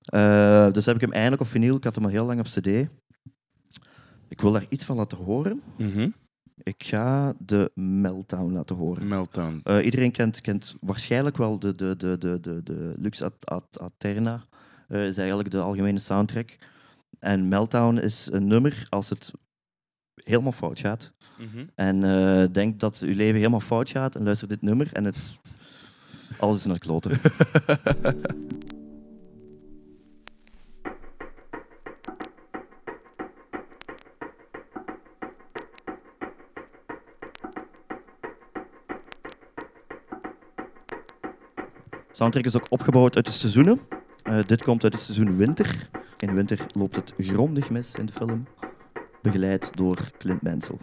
Eh, dus heb ik hem eindelijk op vinyl. Ik had hem al heel lang op cd. Ik wil daar iets van laten horen. Mhm. Ik ga de Meltdown laten horen. Meltdown. Eh, iedereen kent, kent waarschijnlijk wel de, de, de, de, de, de Lux At, At, Aterna. Eh, is eigenlijk de algemene soundtrack. En Meltdown is een nummer als het helemaal fout gaat. Mhm. En eh denk dat uw leven helemaal fout gaat en luister dit nummer en het... Alles is naar kloten. soundtrack is ook opgebouwd uit de seizoenen. Eh, dit komt uit het seizoen winter. In winter loopt het grondig mis in de film. Begeleid door Clint Mansell.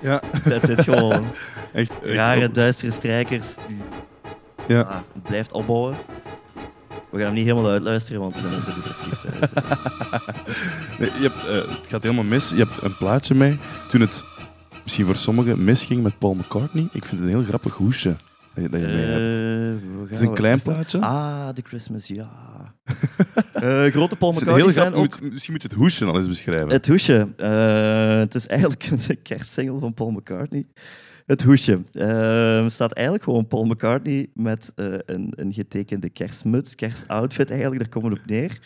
Ja, That's it, gewoon. echt. echt Rare, op- duistere strijkers. Die, Ja. ah, het blijft opbouwen. We gaan hem niet helemaal uitluisteren, want we zijn mensen depressief thuis. Nee, je hebt, eh, het gaat helemaal mis. Je hebt een plaatje mee. Toen het misschien voor sommigen misging met Paul McCartney. Ik vind het een heel grappig hoesje dat je, dat je mee hebt. Eh, Het is een klein plaatje. Ah, The Christmas, ja. Eh, grote Paul een heel McCartney fan. Ook moet- misschien moet je het hoesje al eens beschrijven. het hoesje. Eh, het is eigenlijk een kerstsingle van Paul McCartney. Het hoesje. Eh, staat eigenlijk gewoon Paul McCartney met eh, een, een getekende kerstmuts, kerstoutfit eigenlijk, daar komen we op neer.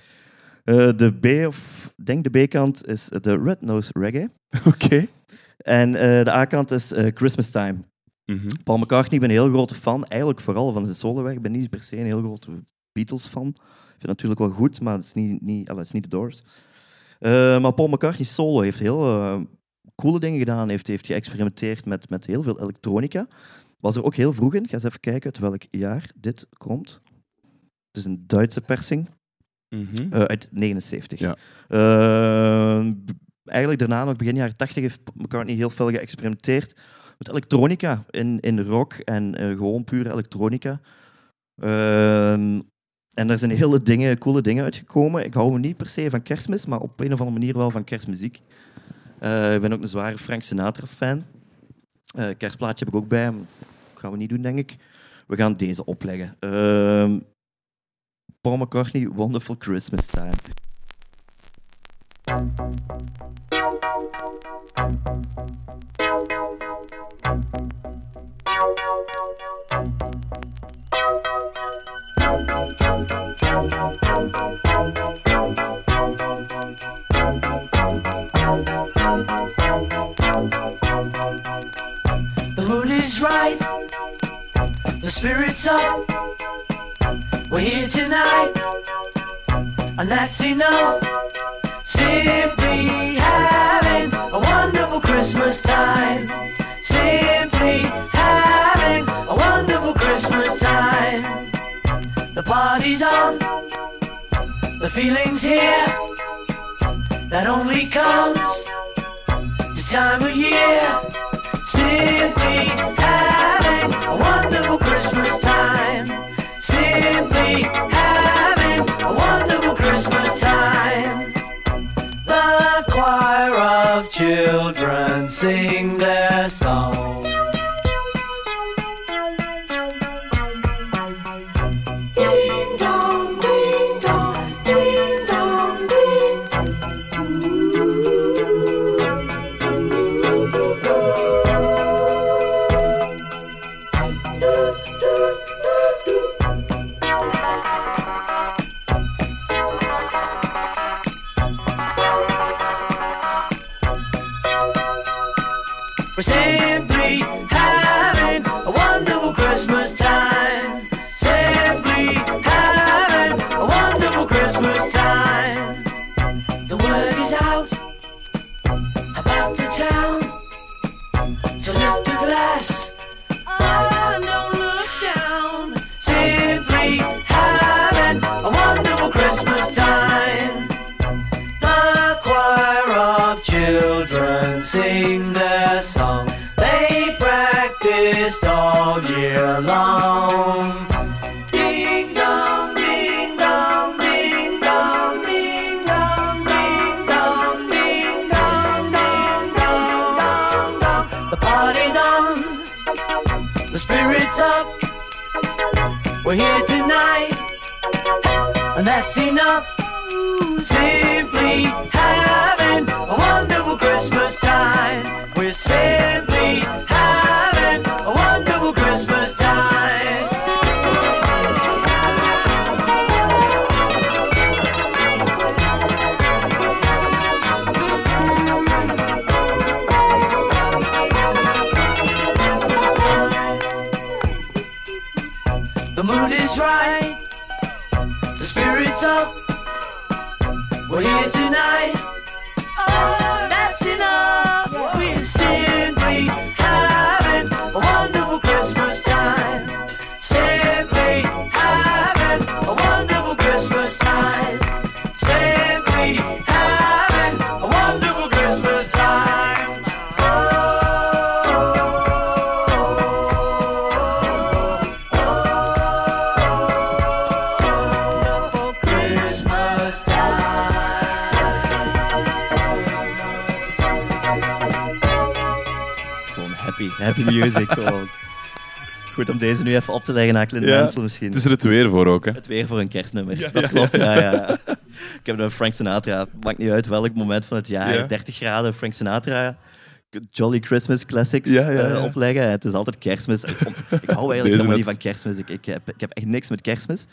Eh, de B, of denk de B-kant, is de Red Nose Reggae. Oké. En eh, de A-kant is eh, Christmas Time. Mhm. Paul McCartney, ik ben een heel grote fan, eigenlijk vooral van zijn solowerk. Ik ben niet per se een heel grote Beatles-fan. Vind natuurlijk wel goed, maar het is niet, niet, allee, het is niet de Doors. Eh, maar Paul McCartney solo heeft heel eh, coole dingen gedaan. Heeft, heeft geëxperimenteerd met, met heel veel elektronica. Was er ook heel vroeg in. Ik ga eens even kijken uit welk jaar dit komt. Het is een Duitse persing. Mhm. Eh, uit 79. Ja. Eigenlijk daarna, nog begin jaren 80, heeft McCartney heel veel geëxperimenteerd met elektronica in, in rock en gewoon pure elektronica. Ehm, en daar zijn hele dingen, coole dingen uitgekomen. Ik hou me niet per se van kerstmis, maar op een of andere manier wel van kerstmuziek. Eh, ik ben ook een zware Frank Sinatra-fan. Eh kerstplaatje heb ik ook bij hem. gaan we niet doen, denk ik. We gaan deze opleggen. Ehm, Paul McCartney, Wonderful Christmas Time. The mood is right, the spirit's up. We're here tonight, and that's enough. Simply having a wonderful Christmas time. The feeling's here. That only comes this time of year. Simply deze nu even op te leggen Ja, Mansell misschien. Het is er het weer voor ook, hè? Het weer voor een kerstnummer. dat klopt, ja, ja. Ik heb een Frank Sinatra, maakt niet uit welk moment van het jaar, Ja. 30 graden Frank Sinatra. Jolly Christmas Classics Ja, ja, eh, opleggen. Het is altijd kerstmis. Ik, ik hou eigenlijk helemaal niet van kerstmis. Ik, ik, heb, ik heb echt niks met kerstmis.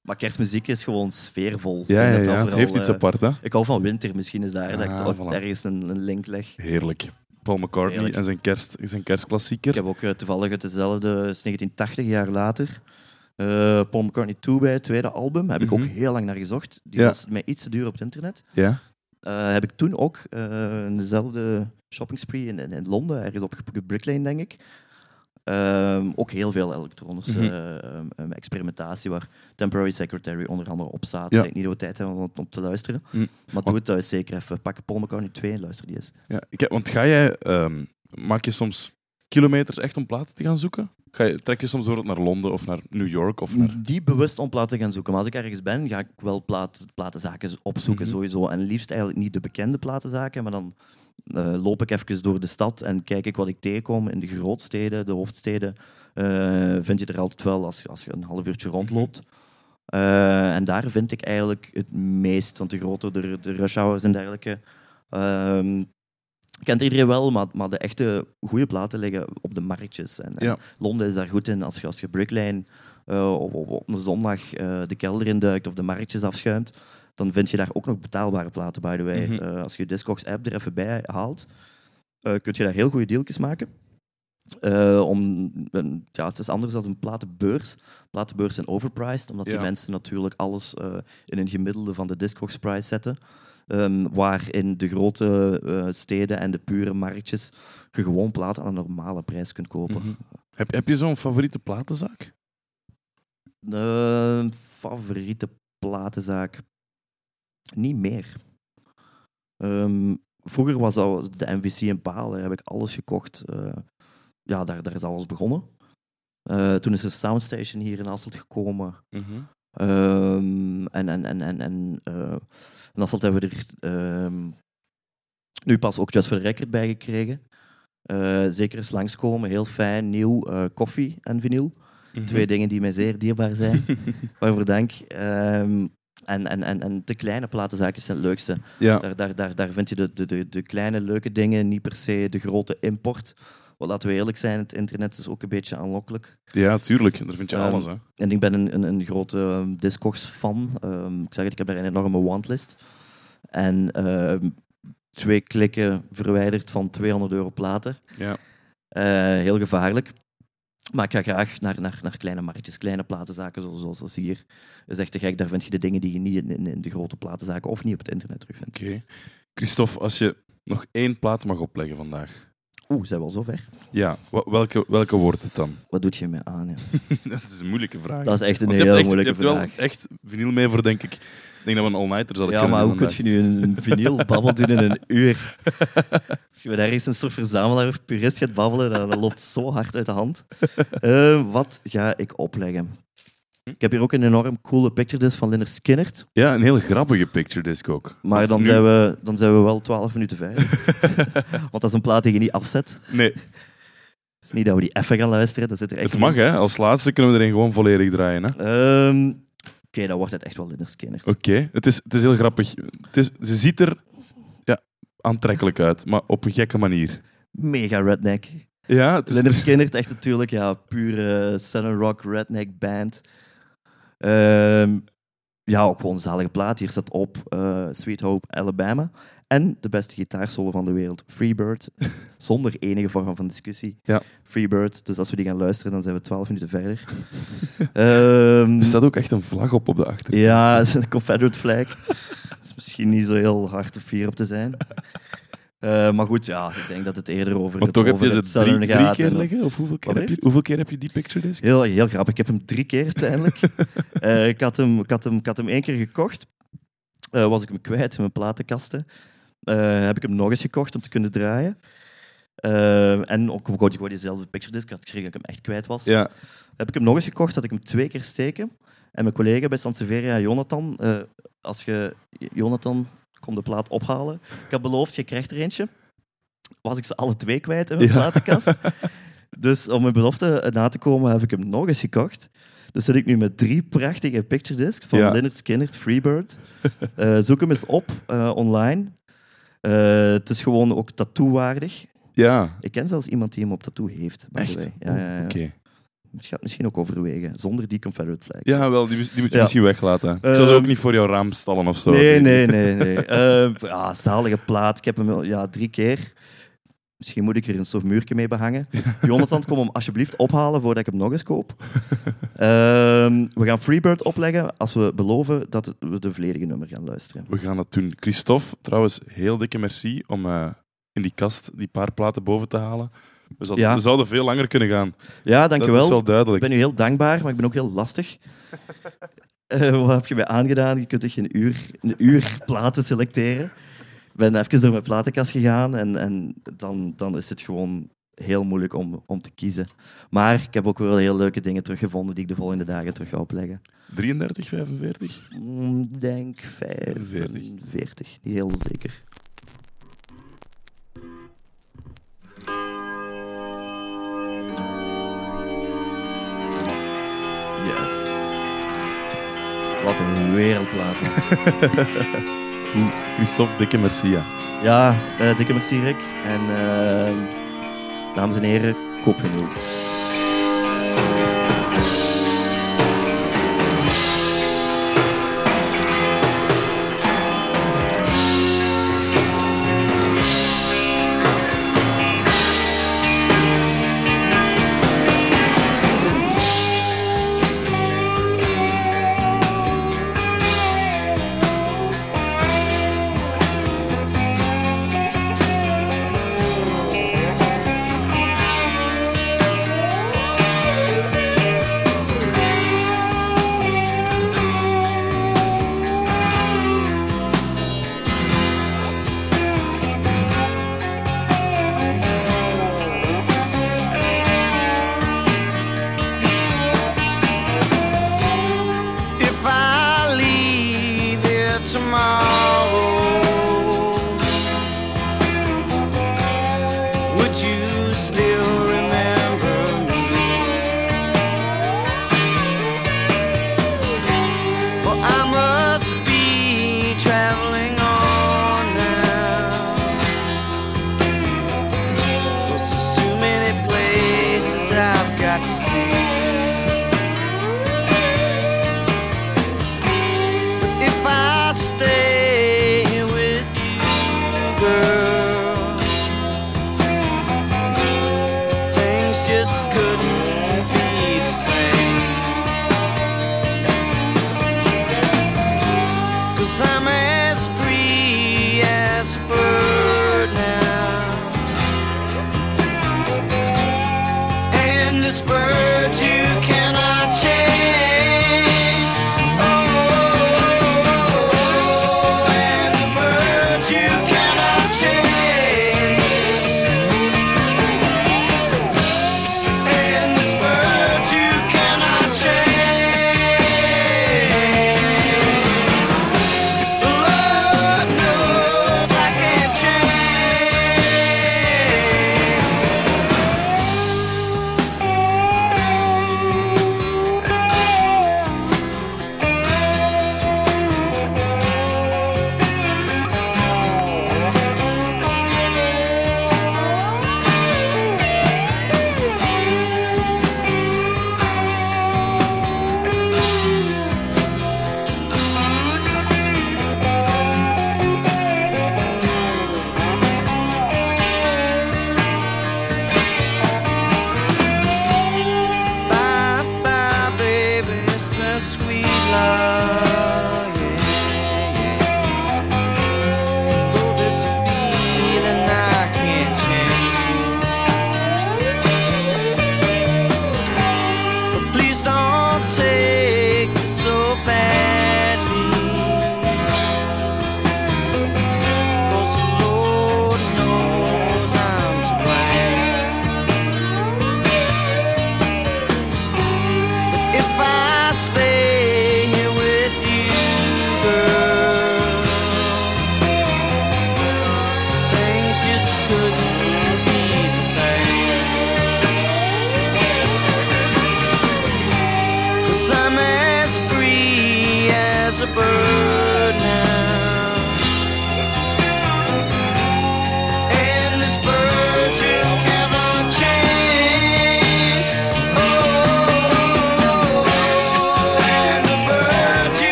Maar kerstmuziek is gewoon sfeervol. Ja, Het vooral, heeft iets eh, apart, hè? Ik hou van winter, misschien is daar dat Ah, ik voilà. ergens een, een link leg. Heerlijk. Paul McCartney Heerlijk. en zijn, kerst, zijn Ik kerstklassieker. heb ook eh, toevallig het dezelfde, het is 1980 jaar later. eh, Paul McCartney 2 bij het tweede album. Heb ik ook Mhm. heel lang naar gezocht. Die Ja. was mij iets te duur op het internet. Ja? Eh, heb ik toen ook in dezelfde shopping spree in, in, in Londen, ergens op Brick Lane, denk ik. Ehm, ook heel veel elektronische Mhm. eh, ehm, experimentatie, waar Temporary Secretary onder andere op staat. Ja. Ik denk niet dat we tijd hebben om op te luisteren. Mm. Maar doe het thuis zeker even. Pak Paul McCartney 2 en luister die eens. ja. Ik heb, want ga jij... ehm, maak je soms kilometers echt om platen te gaan zoeken? Ga je, trek je soms bijvoorbeeld naar Londen of naar New York? Of naar... Die bewust om platen gaan zoeken. Maar als ik ergens ben, ga ik wel plaat, platenzaken opzoeken Mhm. sowieso. En liefst eigenlijk niet de bekende platenzaken, maar dan eh, loop ik even door de stad en kijk ik wat ik tegenkom in de grootsteden, de hoofdsteden. eh, vind je er altijd wel als, je- als je een half uurtje rondloopt. Eh, en daar vind ik eigenlijk het meest, want de grote, de, de rush hours en dergelijke, ehm, kent iedereen wel, maar, maar de echte goede platen liggen op de marktjes. En, en. Londen is daar goed in. Als je, als je Bricklane eh, op, op, op een zondag de kelder induikt of de marktjes afschuimt, dan vind je daar ook nog betaalbare platen, by the way. Mhm. Eh, als je je Discogs app er even bij haalt, eh kun je daar heel goede dealtjes maken. Eh, om, ja, het is anders dan een platenbeurs. Platenbeurs zijn overpriced, omdat die mensen natuurlijk alles in een gemiddelde van de Discogs prijs zetten. Ehm, waar in de grote steden en de pure marktjes je gewoon platen aan een normale prijs kunt kopen. Mhm. Heb, heb je zo'n favoriete platenzaak? Eh, favoriete platenzaak? Niet meer. Ehm, vroeger was dat de MVC in Paal, daar heb ik alles gekocht. Eh, ja, daar, daar is alles begonnen. Eh, toen is er Soundstation hier in Asselt gekomen. Ehm, en en, en, en, en eh, in hebben we er ehm, nu pas ook Just for the Record bij gekregen. Zeker eens langskomen, heel fijn, nieuw, koffie en vinyl. Mhm. Twee dingen die mij zeer dierbaar zijn. Waarvoor dank. Ehm, en, en, en, en de kleine platenzaakjes zijn het leukste. Ja. Daar, daar, daar, daar vind je de, de, de, de kleine leuke dingen, niet per se de grote import. Want laten we eerlijk zijn, het internet is ook een beetje aanlokkelijk. ja, tuurlijk. Daar vind je Ehm, alles, hè. En ik ben een, een, een grote um, Discogs-fan. Ehm, ik zeg het, ik heb daar een enorme wantlist. En ehm, twee klikken verwijderd van 200 euro platen. Ja. Eh, heel gevaarlijk. Maar ik ga graag naar, naar, naar kleine marktjes, kleine platenzaken zoals, zoals als hier. Dat is echt te gek. Daar vind je de dingen die je niet in, in, de grote platenzaken of niet op het internet terugvindt. Oké. Christophe, als je nog één plaat mag opleggen vandaag. Oeh, zijn we al zover? Ja, wa- welke, welke wordt het dan? Wat doet je me aan? Ja? dat is een moeilijke vraag. Dat is echt een heel echt, moeilijke je hebt vraag. wel echt vinyl mee voor, denk ik. Ik denk dat we een all-nighter zouden Ja, kunnen maar hoe kun je nu een vinyl babbel doen in een uur? Als je met ergens een soort verzamelaar of purist gaat babbelen, dan, dat loopt zo hard uit de hand. Eh, wat ga ik opleggen? Ik heb hier ook een enorm coole picture disc van Skynyrd. vandaag. Ja, een heel grappige picture disc ook. Maar dan, nu- zijn we, dan zijn we wel 12 minuten verder. Want dat is een plaat die je niet afzet. Nee, Het is niet dat we die even gaan luisteren. Dat zit er echt het mag, hè. Als laatste kunnen we erin gewoon volledig draaien, hè. Ehm, Oké, dan wordt het echt wel Lynyrd Skynyrd. Oké, het, is, het is heel grappig. Het is, ze ziet er ja, aantrekkelijk uit, maar op een gekke manier. Mega redneck. Ja, het is... Echt natuurlijk, ja, pure Southern Rock redneck band. Ehm, ja, ook gewoon een zalige plaat. Hier staat op eh, Sweet Hope, Alabama. En de beste gitaarsolo van de wereld, Freebird. Zonder enige vorm van discussie. Ja. Freebird. Dus als we die gaan luisteren, dan zijn we 12 minuten verder. Ehm, Er staat ook echt een vlag op op de achterkant. ja, het is een Confederate flag. Dat is misschien niet zo heel hard of fier op te zijn. Eh, maar goed, ja, ik denk dat het eerder over Want het, toch heb je ze het drie, Southern drie gaat keer en- liggen? Of hoeveel keer, heb je, hoeveel keer heb je die picture disc? Heel, heel grappig. Ik heb hem drie keer uiteindelijk. Eh, ik, had hem, ik, had hem, ik had hem één keer gekocht. Eh, was ik hem kwijt in mijn platenkasten. Heb ik hem nog eens gekocht om te kunnen draaien. En ook gewoon gewoon diezelfde picture disc. Ik had geschreven dat ik hem echt kwijt was. Ja, Heb ik hem nog eens gekocht, had ik hem twee keer steken. En mijn collega bij Sanseveria, Jonathan, als je... Jonathan, kom de plaat ophalen. Ik had beloofd, je krijgt er eentje. was ik ze alle twee kwijt in mijn Ja. platenkast. Dus om mijn belofte na te komen heb ik hem nog eens gekocht. Dus zit ik nu met drie prachtige picture discs van Ja. Leonard Skinner, Freebird. Eh, zoek hem eens op eh, online. Eh, het is gewoon ook tattoo-waardig. Ja, Ik ken zelfs iemand die hem op tattoo heeft. echt? Ja, ja, ja. Oké. Ga het misschien ook overwegen, zonder die Confederate flag. Ja, wel, die, die moet je Ja. misschien weglaten. Ik zou ze Ehm, ook niet voor jouw raam stallen of zo. Nee, nee, nee. nee. Ja, zalige plaat. Ik heb hem ja, drie keer. Misschien moet ik er een stoofmuurtje mee behangen. Jonathan, kom hem alsjeblieft ophalen voordat ik hem nog eens koop. Ehm, we gaan Freebird opleggen als we beloven dat we de volledige nummer gaan luisteren. We gaan dat doen. Christophe, trouwens, heel dikke merci om eh, in die kast die paar platen boven te halen. We zouden, Ja. we zouden veel langer kunnen gaan. Ja, Dat dankjewel. is wel Ik duidelijk. ben u heel dankbaar, maar ik ben ook heel lastig. Eh, wat heb je mij aangedaan? Je kunt toch geen uur, een uur platen selecteren? Ik ben even door mijn platenkast gegaan en, en dan, dan is het gewoon heel moeilijk om, om te kiezen. Maar ik heb ook wel heel leuke dingen teruggevonden die ik de volgende dagen terug ga opleggen. 33, 45? Mm, Ik denk 45, niet heel zeker. Wat een wereldplaat. Christophe, dikke merci. Ja. ja, eh, dikke merci Rick. En eh, dames en heren, koop vinyl.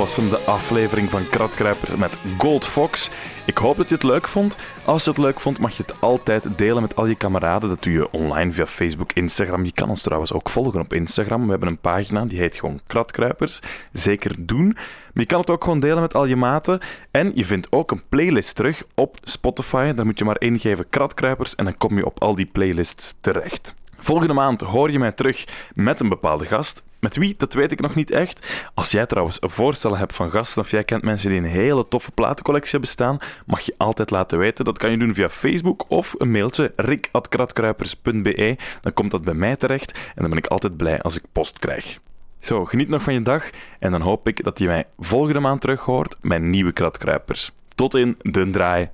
Was hem, de aflevering van Kratkruipers met Gold Fox. Ik hoop dat je het leuk vond. Als je het leuk vond, mag je het altijd delen met al je kameraden. Dat doe je online via Facebook, Instagram. Je kan ons trouwens ook volgen op Instagram. We hebben een pagina, die heet gewoon Kratkruipers. Zeker doen. Maar je kan het ook gewoon delen met al je maten. En je vindt ook een playlist terug op Spotify. Daar moet je maar ingeven Kratkruipers en dan kom je op al die playlists terecht. Volgende maand hoor je mij terug met een bepaalde gast. Met wie, dat weet ik nog niet echt. Als jij trouwens een voorstel hebt van gasten of jij kent mensen die een hele toffe platencollectie hebben staan, mag je altijd laten weten. Dat kan je doen via Facebook of een mailtje rik.kratkruipers.be. Dan komt dat bij mij terecht en dan ben ik altijd blij als ik post krijg. Zo, geniet nog van je dag en dan hoop ik dat je mij volgende maand terug hoort met nieuwe Kratkruipers. Tot in de draai.